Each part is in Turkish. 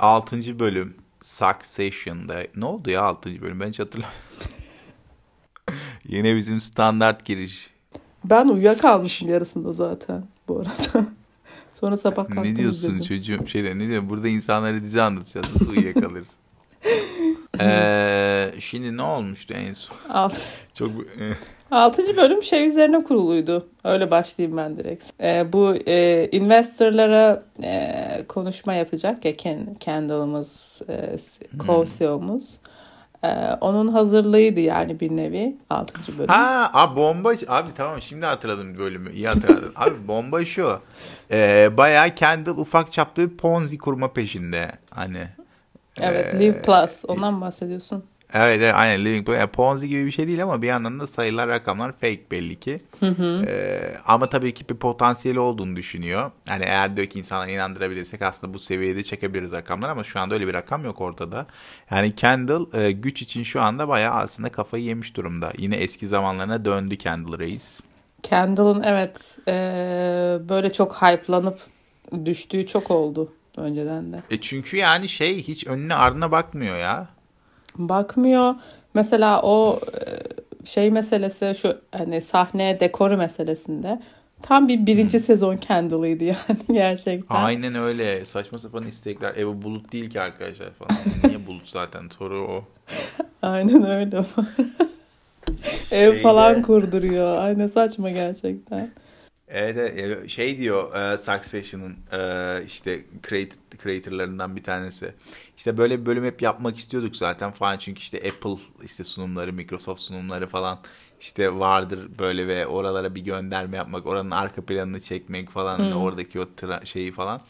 6. bölüm Succession'da ne oldu ya 6. bölüm ben hiç hatırlamıyorum. Yine bizim standart giriş. Ben uyuyakalmışım yarısında zaten bu arada. Sonra sabah kalktım Ne diyorsun izledim. çocuğum şeyde ne diyorsun burada insanlara dizi anlatacağız nasıl uyuyakalırız. Ee, şimdi ne olmuştu en son? Alt- Çok Altıncı bölüm şey üzerine kuruluydu. Öyle başlayayım ben direkt. Ee, bu e, investorlara e, konuşma yapacak ya Ken, Kendall'ımız, e, co-CEO'muz. E, onun hazırlığıydı yani bir nevi altıncı bölüm. Ha abi bomba abi tamam şimdi hatırladım bölümü iyi hatırladım. abi bomba şu. Ee, bayağı Kendall ufak çaplı bir Ponzi kurma peşinde. Hani evet, ee, Live Plus. Ondan bahsediyorsun? Evet, evet aynen Living Planet. Yani Ponzi gibi bir şey değil ama bir yandan da sayılar rakamlar fake belli ki. Ee, ama tabii ki bir potansiyeli olduğunu düşünüyor. Hani eğer diyor ki insanları inandırabilirsek aslında bu seviyede çekebiliriz rakamlar ama şu anda öyle bir rakam yok ortada. Yani Kendall e, güç için şu anda bayağı aslında kafayı yemiş durumda. Yine eski zamanlarına döndü Kendall Reis. Kendall'ın evet e, böyle çok hype'lanıp düştüğü çok oldu önceden de. E çünkü yani şey hiç önüne ardına bakmıyor ya. Bakmıyor. Mesela o e, şey meselesi şu hani sahne dekoru meselesinde tam bir birinci sezon Kendall'ıydı yani gerçekten. Aynen öyle. Saçma sapan istekler. Ev bulut değil ki arkadaşlar falan. Niye bulut zaten? Soru o. Aynen öyle. Ev Şeyde- falan kurduruyor. Aynen saçma gerçekten. Evet, şey diyor e, Succession'ın e, işte creator, creatorlarından bir tanesi. İşte böyle bir bölüm hep yapmak istiyorduk zaten falan çünkü işte Apple işte sunumları, Microsoft sunumları falan işte vardır böyle ve oralara bir gönderme yapmak, oranın arka planını çekmek falan hani oradaki o tra- şeyi falan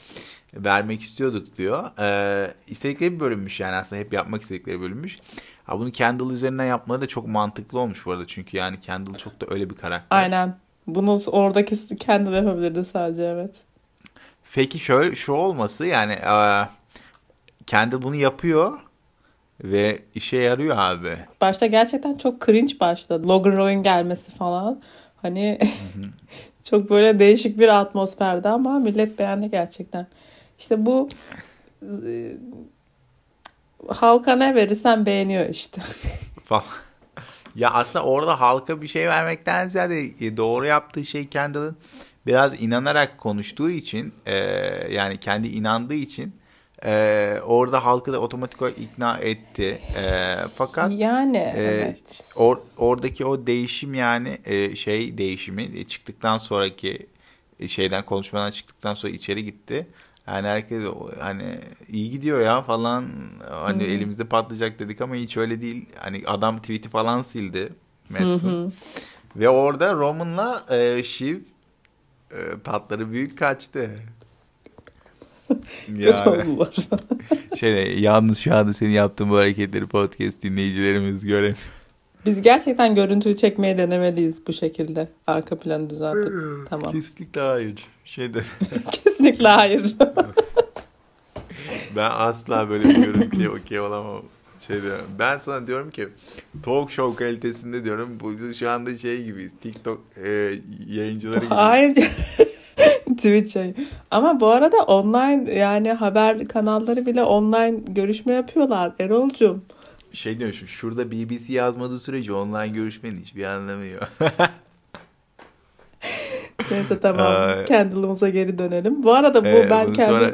vermek istiyorduk diyor. E, istedikleri bir bölümmüş yani aslında hep yapmak istedikleri bölümmüş. Ha bunu Kendall üzerinden yapmaları da çok mantıklı olmuş bu arada çünkü yani Kendall çok da öyle bir karakter. Aynen. Bunu oradaki kendi de yapabilirdi sadece evet. Peki şöyle şu olması yani eee, kendi bunu yapıyor ve işe yarıyor abi. Başta gerçekten çok cringe başladı. Logan Roy'un gelmesi falan. Hani çok böyle değişik bir atmosferdi ama millet beğendi gerçekten. İşte bu e, halka ne verirsen beğeniyor işte. Ya aslında orada halka bir şey vermekten ziyade e, doğru yaptığı şey Kendall'ın biraz inanarak konuştuğu için eee, yani kendi inandığı için eee, orada halkı da otomatik olarak ikna etti. Eee, fakat Yani Ee, evet. or- oradaki o değişim yani e, şey değişimi e, çıktıktan sonraki e, şeyden konuşmadan çıktıktan sonra içeri gitti. Yani herkes hani iyi gidiyor ya falan hani elimizde patlayacak dedik ama hiç öyle değil. Hani adam tweet'i falan sildi Madison. Ve orada Roman'la e, Shiv e, tatları büyük kaçtı. Yani şey yalnız şu anda senin yaptığın bu hareketleri podcast dinleyicilerimiz göremiyor. Biz gerçekten görüntüyü çekmeye denemeliyiz bu şekilde. Arka planı düzeltip. Tamam. Kesinlikle hayır. Şeyde Kesinlikle hayır. ben asla böyle bir görüntüye okey olamam. Şey diyorum. Ben sana diyorum ki talk show kalitesinde diyorum bu şu anda şey gibiyiz. TikTok e, yayıncıları gibi. Hayır. Twitch yayın. Ama bu arada online yani haber kanalları bile online görüşme yapıyorlar Erol'cum. Şey diyormuşum şurada BBC yazmadığı sürece online görüşmenin hiçbir anlamı yok. Neyse tamam. Kendall'ımıza geri dönelim. Bu arada bu Ee, ben bunu kendi sonra-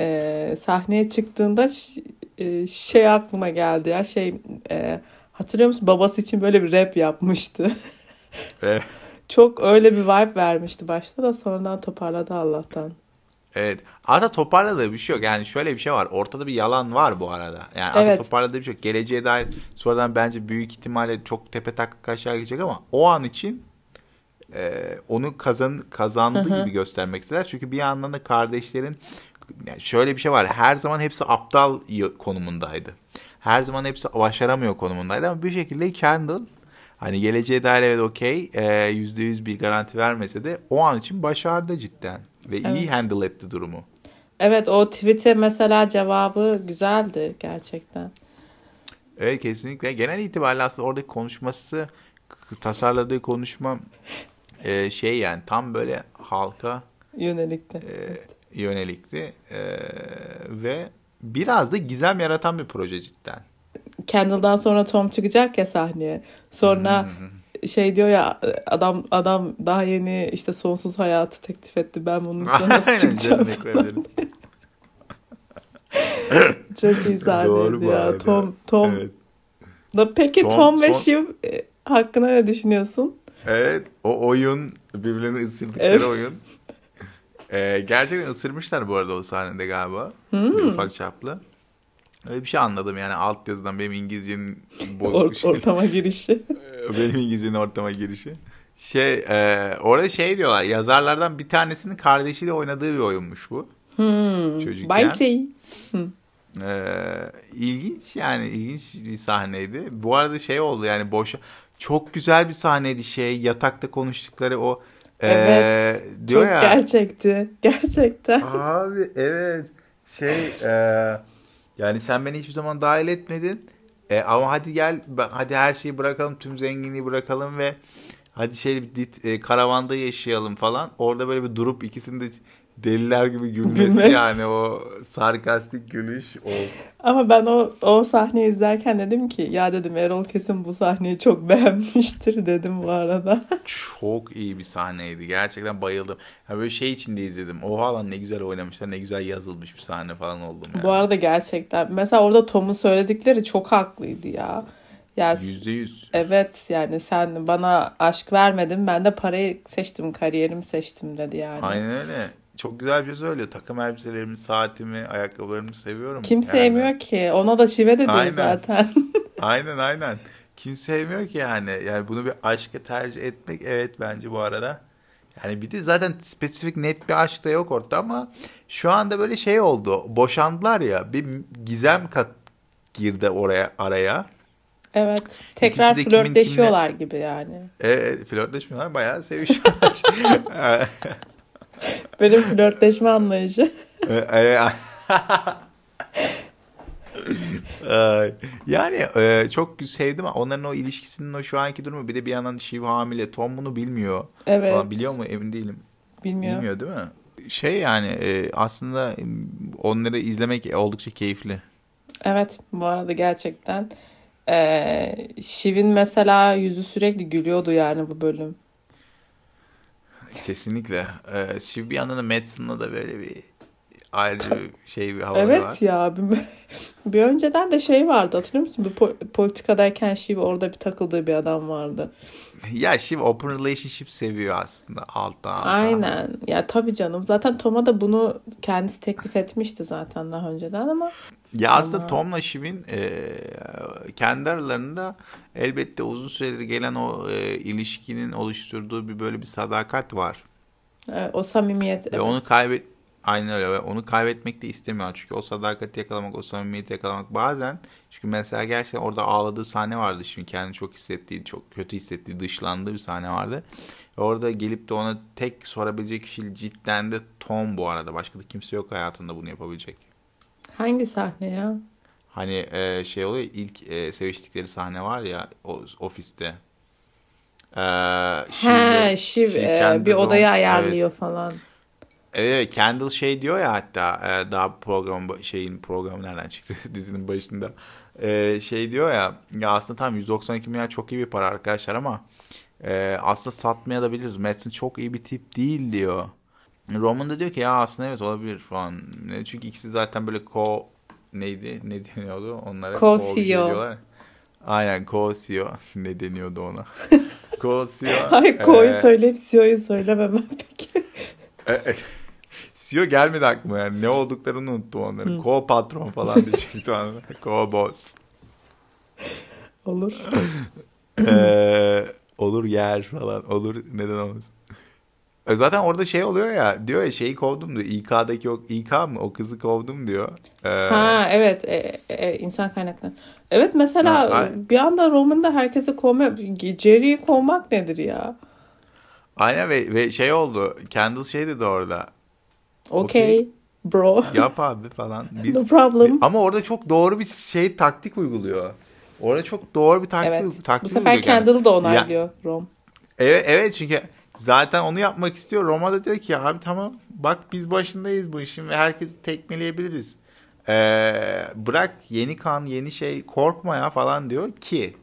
e, sahneye çıktığında e, şey aklıma geldi ya şey e, hatırlıyor musun babası için böyle bir rap yapmıştı. E, Çok öyle bir vibe vermişti başta da sonradan toparladı Allah'tan. Evet. Aslında toparladığı bir şey yok. Yani şöyle bir şey var. Ortada bir yalan var bu arada. Yani aslında Evet. toparladığı bir şey yok. Geleceğe dair sonradan bence büyük ihtimalle çok tepe tak aşağı gidecek ama o an için e, onu kazan kazandığı gibi göstermek ister. Çünkü bir yandan da kardeşlerin yani şöyle bir şey var. Her zaman hepsi aptal konumundaydı. Her zaman hepsi başaramıyor konumundaydı ama bir şekilde Kendall hani geleceğe dair evet okey e, yüzde yüz bir garanti vermese de o an için başardı cidden. Ve iyi Evet. handle etti durumu. Evet o tweet'e mesela cevabı güzeldi gerçekten. Evet kesinlikle. Genel itibariyle aslında oradaki konuşması, tasarladığı konuşma e, şey yani tam böyle halka Yönelikti. e, yönelikti. E, ve biraz da gizem yaratan bir proje cidden. Candle'dan sonra Tom çıkacak ya sahneye. Sonra şey diyor ya adam adam daha yeni işte sonsuz hayatı teklif etti. Ben bunun üstüne nasıl çıkacağım? Çok iyi sahneydi ya. Tom Tom. Evet. Da peki Tom, Tom ve son- Shiv e, hakkında ne düşünüyorsun? Evet o oyun birbirlerini ısırdıkları Evet. oyun. Ee, gerçekten ısırmışlar bu arada o sahnede galiba. Hmm. Bir ufak çaplı. Öyle bir şey anladım yani alt yazıdan benim İngilizcenin bozuk Or- şey. ortama girişi. benim İngilizcenin ortama girişi. Şey e, orada şey diyorlar yazarlardan bir tanesinin kardeşiyle oynadığı bir oyunmuş bu. Hmm. Çocukken. Ee, ilginç yani ilginç bir sahneydi. Bu arada şey oldu yani boş çok güzel bir sahneydi şey yatakta konuştukları o ee, Evet, diyor Çok ya gerçekti. Gerçekten. abi evet şey ee, yani sen beni hiçbir zaman dahil etmedin. E, ama hadi gel hadi her şeyi bırakalım tüm zenginliği bırakalım ve hadi şey e, karavanda yaşayalım falan. Orada böyle bir durup ikisinin de deliler gibi gülmesi Gülme. yani o sarkastik gülüş o Ama ben o o sahneyi izlerken dedim ki ya dedim Erol kesin bu sahneyi çok beğenmiştir dedim bu arada. Çok iyi bir sahneydi. Gerçekten bayıldım. Ha böyle şey içinde izledim. Oha lan ne güzel oynamışlar. Ne güzel yazılmış bir sahne falan oldum yani. Bu arada gerçekten mesela orada Tom'un söyledikleri çok haklıydı ya. Ya Yüzde yüz. evet yani sen bana aşk vermedin ben de parayı seçtim kariyerimi seçtim dedi yani. Aynen öyle. Çok güzel bir şey söylüyor. Takım elbiselerimi, saatimi, ayakkabılarımı seviyorum. Kim Yani- sevmiyor ki? Ona da şive de diyor Aynen. zaten. Aynen aynen. Kim sevmiyor ki yani. Yani bunu bir aşka tercih etmek evet bence bu arada. Yani bir de zaten spesifik net bir aşk da yok ortada ama şu anda böyle şey oldu. Boşandılar ya. Bir gizem kat girdi oraya araya. evet. Tekrar İkisi de kimin flörtleşiyorlar gibi yani. E, flörtleşmiyorlar bayağı sevişiyorlar. Benim flörtleşme anlayışı. E, e, yani e, çok sevdim onların o ilişkisinin o şu anki durumu bir de bir yandan Shiv hamile Tom bunu bilmiyor Evet. falan biliyor mu emin değilim Bilmiyorum. bilmiyor değil mi şey yani e, aslında onları izlemek oldukça keyifli Evet bu arada gerçekten. Ee, Şiv'in mesela yüzü sürekli gülüyordu yani bu bölüm. Kesinlikle. E, Shiv bir yandan da Madsen'la da böyle bir ayrıca bir şey bir havaları Evet var ya bir, bir önceden de şey vardı hatırlıyor musun? Bir po- politikadayken Şiv orada bir takıldığı bir adam vardı. ya Shiv open relationship seviyor aslında alttan alttan Aynen. Ya tabii canım. Zaten Tom'a da bunu kendisi teklif etmişti zaten daha önceden ama Ya aslında Ama- Tom'la Shiv'in e, kendi aralarında elbette uzun süredir gelen o e, ilişkinin oluşturduğu bir böyle bir sadakat var. e, o samimiyet Ve evet. onu kaybet aynen öyle ve onu kaybetmek de istemiyor çünkü o sadakati yakalamak, o samimiyeti yakalamak bazen çünkü mesela gerçekten orada ağladığı sahne vardı şimdi kendini çok hissettiği, çok kötü hissettiği, dışlandığı bir sahne vardı. Ve orada gelip de ona tek sorabilecek kişi cidden de Tom bu arada. Başka da kimse yok hayatında bunu yapabilecek. Hangi sahne ya? Hani e, şey oluyor ilk e, seviştikleri sahne var ya o, ofiste. E, He, şimdi e, bir odayı Rom- ayarlıyor falan. Evet, Kendall şey diyor ya hatta e, daha program şeyin programı nereden çıktı dizinin başında. E, şey diyor ya ya aslında tam 192 milyar çok iyi bir para arkadaşlar ama e, aslında satmaya da biliriz. Madsen çok iyi bir tip değil diyor. Roman da diyor ki ya aslında evet olabilir falan. E, Çünkü ikisi zaten böyle co neydi ne deniyordu onlara? Co-CEO. şey diyorlar. Aynen co-CEO ne deniyordu ona? co-CEO. Hayır Ko'yu e, söyleyip CEO'yu söylememem peki. CEO gelmedi aklıma yani. Ne olduklarını unuttum onların. Hı. Co-patron falan diyecektim. mı? Co-boss. Olur. Ee, olur yer falan. Olur neden olmasın. E Zaten orada şey oluyor ya diyor ya şeyi kovdum diyor. İK'daki o İK mı o kızı kovdum diyor. Ee, Ha evet e, e, insan kaynakları. Evet mesela Ha, bir anda Roman'da herkesi kovma Jerry'i kovmak nedir ya? Aynen ve, ve şey oldu. Kendall şey dedi orada. Okay, bro. Yap abi falan. Biz, no problem. Ama orada çok doğru bir şey taktik uyguluyor. Orada çok doğru bir taktik, Evet. taktik Bu sefer uyguluyor. Kendall'ı da Ya- onaylıyor Rom. Evet, evet çünkü zaten onu yapmak istiyor. Roma da diyor ki abi tamam bak biz başındayız bu işin ve herkesi tekmeleyebiliriz. Ee, bırak yeni kan, yeni şey korkma ya falan diyor ki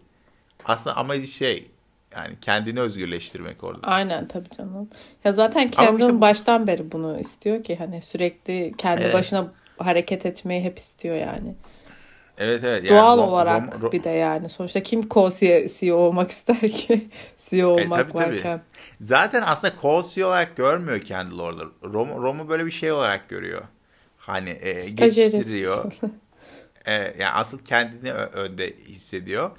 aslında amacı şey yani kendini özgürleştirmek orada. Aynen tabii canım. Ya zaten Kendall işte, baştan beri bunu istiyor ki hani sürekli kendi evet. başına hareket etmeyi hep istiyor yani. Evet evet. Yani Doğal rom, olarak rom, rom, bir de yani. Sonuçta kim co-CEO olmak ister ki? CEO olmak e, tabii, varken. Tabii. Zaten aslında co-CEO olarak görmüyor Kendall orada. Rom, Rom'u böyle bir şey olarak görüyor. Hani e, geçiştiriyor. e, yani asıl kendini önde hissediyor.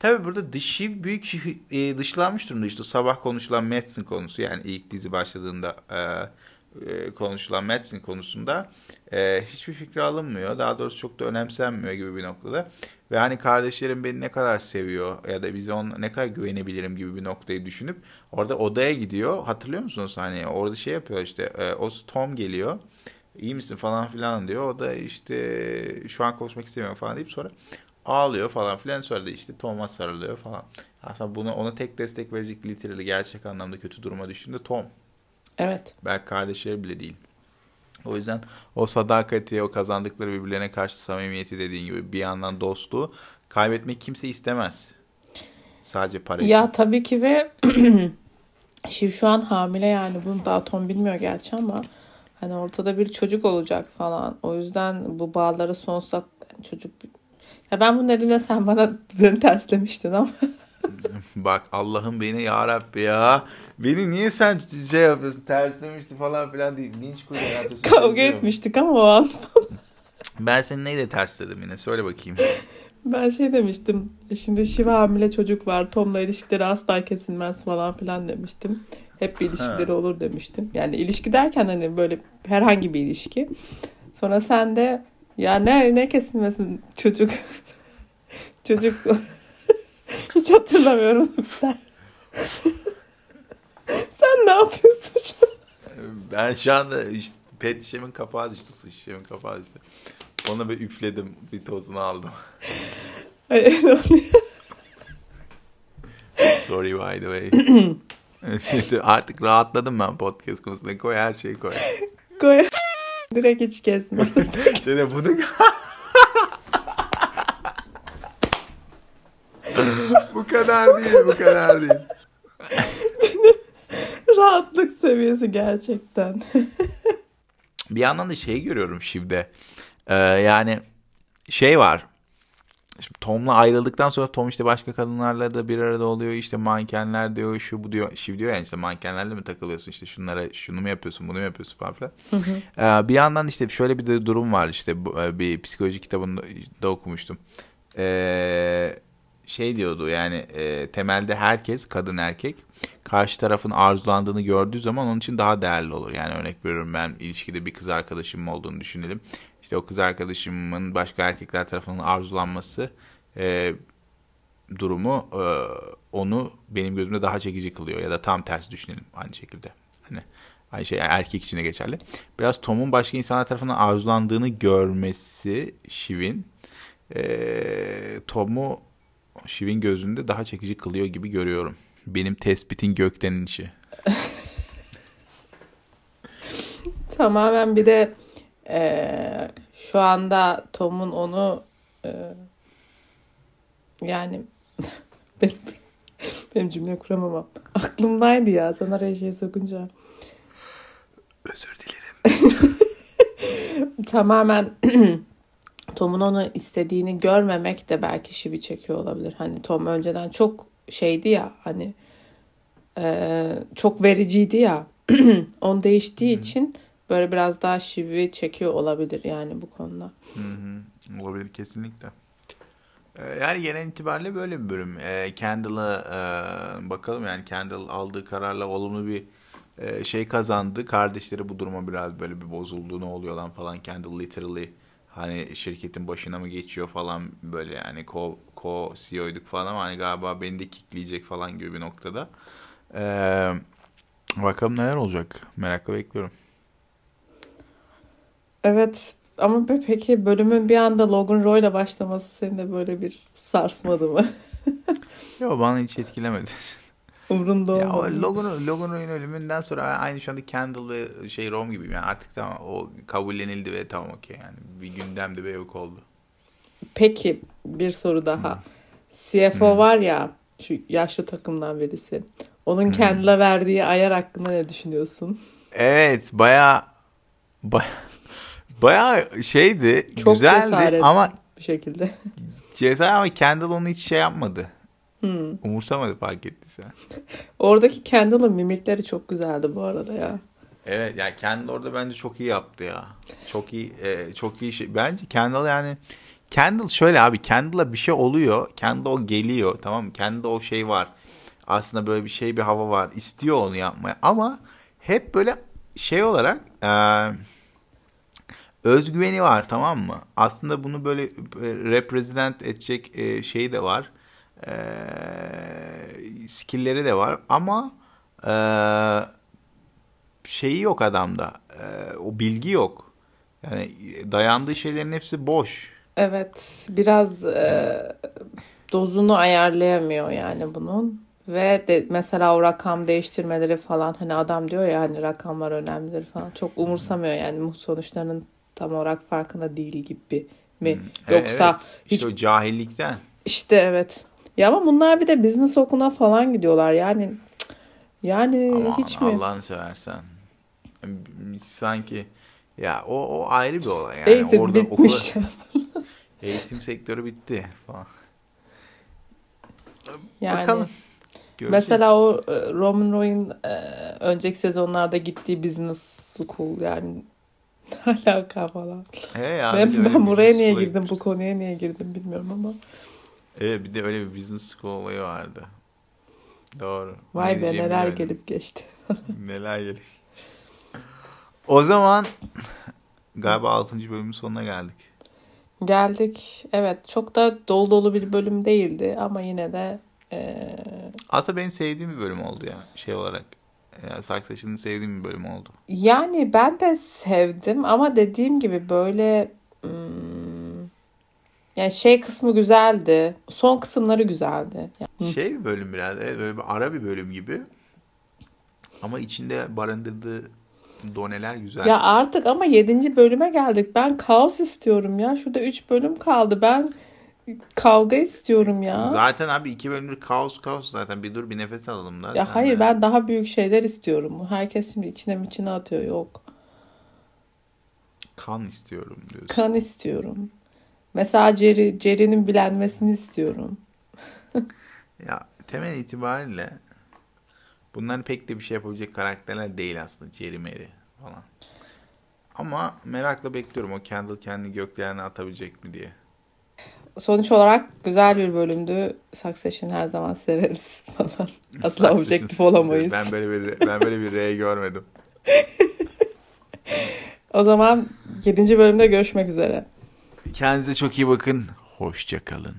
Tabii burada dışı büyük e, dışlanmış durumda. İşte sabah konuşulan Madsen konusu yani ilk dizi başladığında e, e, konuşulan Madsen konusunda e, hiçbir fikri alınmıyor. Daha doğrusu çok da önemsenmiyor gibi bir noktada. Ve hani kardeşlerim beni ne kadar seviyor ya da bize ona ne kadar güvenebilirim gibi bir noktayı düşünüp orada odaya gidiyor. Hatırlıyor musunuz hani orada şey yapıyor işte e, o Tom geliyor. İyi misin falan filan diyor. O da işte şu an konuşmak istemiyorum falan deyip sonra ağlıyor falan filan sonra da işte Tom'a sarılıyor falan. Aslında bunu ona tek destek verecek literally gerçek anlamda kötü duruma düştüğünde Tom. Evet. Belki kardeşleri bile değil. O yüzden o sadakati, o kazandıkları birbirlerine karşı samimiyeti dediğin gibi bir yandan dostluğu kaybetmek kimse istemez. Sadece para için. Ya tabii ki ve Şiv şu an hamile yani bunu daha Tom bilmiyor gerçi ama hani ortada bir çocuk olacak falan. O yüzden bu bağları sonsuza çocuk ya ben bu nedenle sen bana terslemiştin ama. Bak Allah'ım beni ya Rabbi ya. Beni niye sen şey yapıyorsun terslemişti falan filan değil. Linç kuyruğu Kavga etmiştik ama o an. ben seni neyle tersledim yine söyle bakayım. Ben şey demiştim. Şimdi Şiva hamile çocuk var. Tom'la ilişkileri asla kesilmez falan filan demiştim. Hep bir ilişkileri ha. olur demiştim. Yani ilişki derken hani böyle herhangi bir ilişki. Sonra sen de ya ne ne kesilmesin çocuk. çocuk hiç hatırlamıyorum. Sen ne yapıyorsun şu an? Ben şu anda işte pet şişemin kapağı düştü. Su şişemin kapağı düştü. Ona bir üfledim. Bir tozunu aldım. Sorry by the way. Şimdi artık rahatladım ben podcast konusunda. Koy her şeyi koy. Koy. Direkt hiç kesme. Şimdi bunu... bu kadar değil, bu kadar değil. Rahatlık seviyesi gerçekten. bir yandan da şey görüyorum şimdi. Ee, yani şey var. Şimdi Tom'la ayrıldıktan sonra Tom işte başka kadınlarla da bir arada oluyor. İşte mankenler diyor, şu bu diyor. Şiv diyor yani işte mankenlerle mi takılıyorsun? işte şunlara şunu mu yapıyorsun, bunu mu yapıyorsun falan filan. Ee, bir yandan işte şöyle bir de durum var işte e, bir psikoloji kitabında da okumuştum. Ee, şey diyordu yani e, temelde herkes kadın erkek karşı tarafın arzulandığını gördüğü zaman onun için daha değerli olur. Yani örnek veriyorum ben ilişkide bir kız arkadaşım olduğunu düşünelim. İşte o kız arkadaşımın başka erkekler tarafından arzulanması e, durumu e, onu benim gözümde daha çekici kılıyor. Ya da tam tersi düşünelim aynı şekilde. Hani aynı şey erkek için de geçerli. Biraz Tom'un başka insanlar tarafından arzulandığını görmesi Shiv'in e, Tom'u Shiv'in gözünde daha çekici kılıyor gibi görüyorum. Benim tespitin gökten inişi. Tamamen bir de e, şu anda Tom'un onu e, yani benim, benim cümle kuramamam. Aklımdaydı ya sana rejiye sokunca. Özür dilerim. Tamamen Tom'un onu istediğini görmemek de belki şivi çekiyor olabilir. Hani Tom önceden çok şeydi ya hani e, çok vericiydi ya. On değiştiği hmm. için böyle biraz daha şivi çekiyor olabilir yani bu konuda. Hı hı. Olabilir kesinlikle. Ee, yani genel itibariyle böyle bir bölüm. E, Kendall'a e, bakalım yani Kendall aldığı kararla olumlu bir e, şey kazandı. Kardeşleri bu duruma biraz böyle bir bozuldu. Ne oluyor lan falan. Kendall literally hani şirketin başına mı geçiyor falan böyle yani co, co CEO'yduk falan ama hani galiba beni de kickleyecek falan gibi bir noktada. Ee, bakalım neler olacak. Merakla bekliyorum. Evet ama peki bölümün bir anda Logan Roy ile başlaması seni de böyle bir sarsmadı mı? Yok bana hiç etkilemedi. Ya o olmadı. Logan, Logan Roy'un ölümünden sonra ben aynı şu anda Kendall ve şey Rom gibiyim. Yani artık tamam o kabullenildi ve tamam okey yani. Bir gündemde ve yok oldu. Peki bir soru daha. CFO Hmm. var ya şu yaşlı takımdan birisi. Onun Hmm. kendine verdiği ayar hakkında ne düşünüyorsun? Evet baya baya, baya şeydi Çok güzeldi cesaret. ama Bir şekilde. ceza ama Kendall onu hiç şey yapmadı. Hmm. Umursamadı fark ettiysen. Oradaki Kendall'ın mimikleri çok güzeldi bu arada ya. Evet yani Kendall orada bence çok iyi yaptı ya. Çok iyi e, çok iyi şey. Bence Kendall yani Kendall şöyle abi Kendall'a bir şey oluyor. Kendall o geliyor tamam mı? Kendall o şey var. Aslında böyle bir şey bir hava var. İstiyor onu yapmaya ama hep böyle şey olarak e, özgüveni var tamam mı? Aslında bunu böyle represent edecek e, şeyi de var. E, skill'leri de var ama e, şeyi yok adamda. E, o bilgi yok. Yani dayandığı şeylerin hepsi boş. Evet biraz e, dozunu ayarlayamıyor yani bunun. Ve de, mesela o rakam değiştirmeleri falan hani adam diyor ya hani rakamlar önemlidir falan. Çok umursamıyor yani sonuçlarının tam olarak farkında değil gibi mi? Hmm. Yoksa Evet, hiç işte o cahillikten. işte evet. Ya ama bunlar bir de business okuluna falan gidiyorlar yani yani Aman hiç mi? Allah'ını seversen. Sanki ya o, o ayrı bir olay yani. Eğitim Orada bitmiş. okula- eğitim sektörü bitti falan. Yani. Bakalım. Göreceğiz. Mesela o e, Roman Roy'un e, önceki sezonlarda gittiği business school yani ne alaka falan. He ya, ben ben buraya niye girdim bu konuya niye girdim bilmiyorum ama. Evet bir de öyle bir business school olayı vardı. Doğru. Vay Ne be neler bilemedim. gelip geçti. Neler gelip. O zaman galiba 6. bölümün sonuna geldik. Geldik. Evet çok da dolu dolu bir bölüm değildi ama yine de e, Aslında benim sevdiğim bir bölüm oldu ya şey olarak. Ya, Succession'ı sevdiğim bir bölüm oldu. yani ben de sevdim ama dediğim gibi böyle hmm, yani şey kısmı güzeldi. Son kısımları güzeldi. Yani Şey bir bölüm biraz evet böyle bir ara bir bölüm gibi. Ama içinde barındırdığı doneler güzel. Ya artık ama 7. bölüme geldik. Ben kaos istiyorum ya. Şurada 3 bölüm kaldı. Ben kavga istiyorum ya. Zaten abi iki bölümdür kaos kaos zaten. Bir dur bir nefes alalım da. Ya sen hayır de. ben daha büyük şeyler istiyorum. Herkes şimdi içine içine atıyor. Yok. Kan istiyorum diyorsun. Kan istiyorum. Mesela Jerry, Jerry'nin bilenmesini istiyorum. Ya temel itibariyle bunlar pek de bir şey yapabilecek karakterler değil aslında. Jerry Mary falan. Ama merakla bekliyorum o Kendall kendi göklerine atabilecek mi diye. Sonuç olarak güzel bir bölümdü. Succession her zaman severiz falan. Asla objektif olamayız. Ben böyle bir ben böyle bir R görmedim. O zaman 7. bölümde görüşmek üzere. Kendinize çok iyi bakın. Hoşça kalın.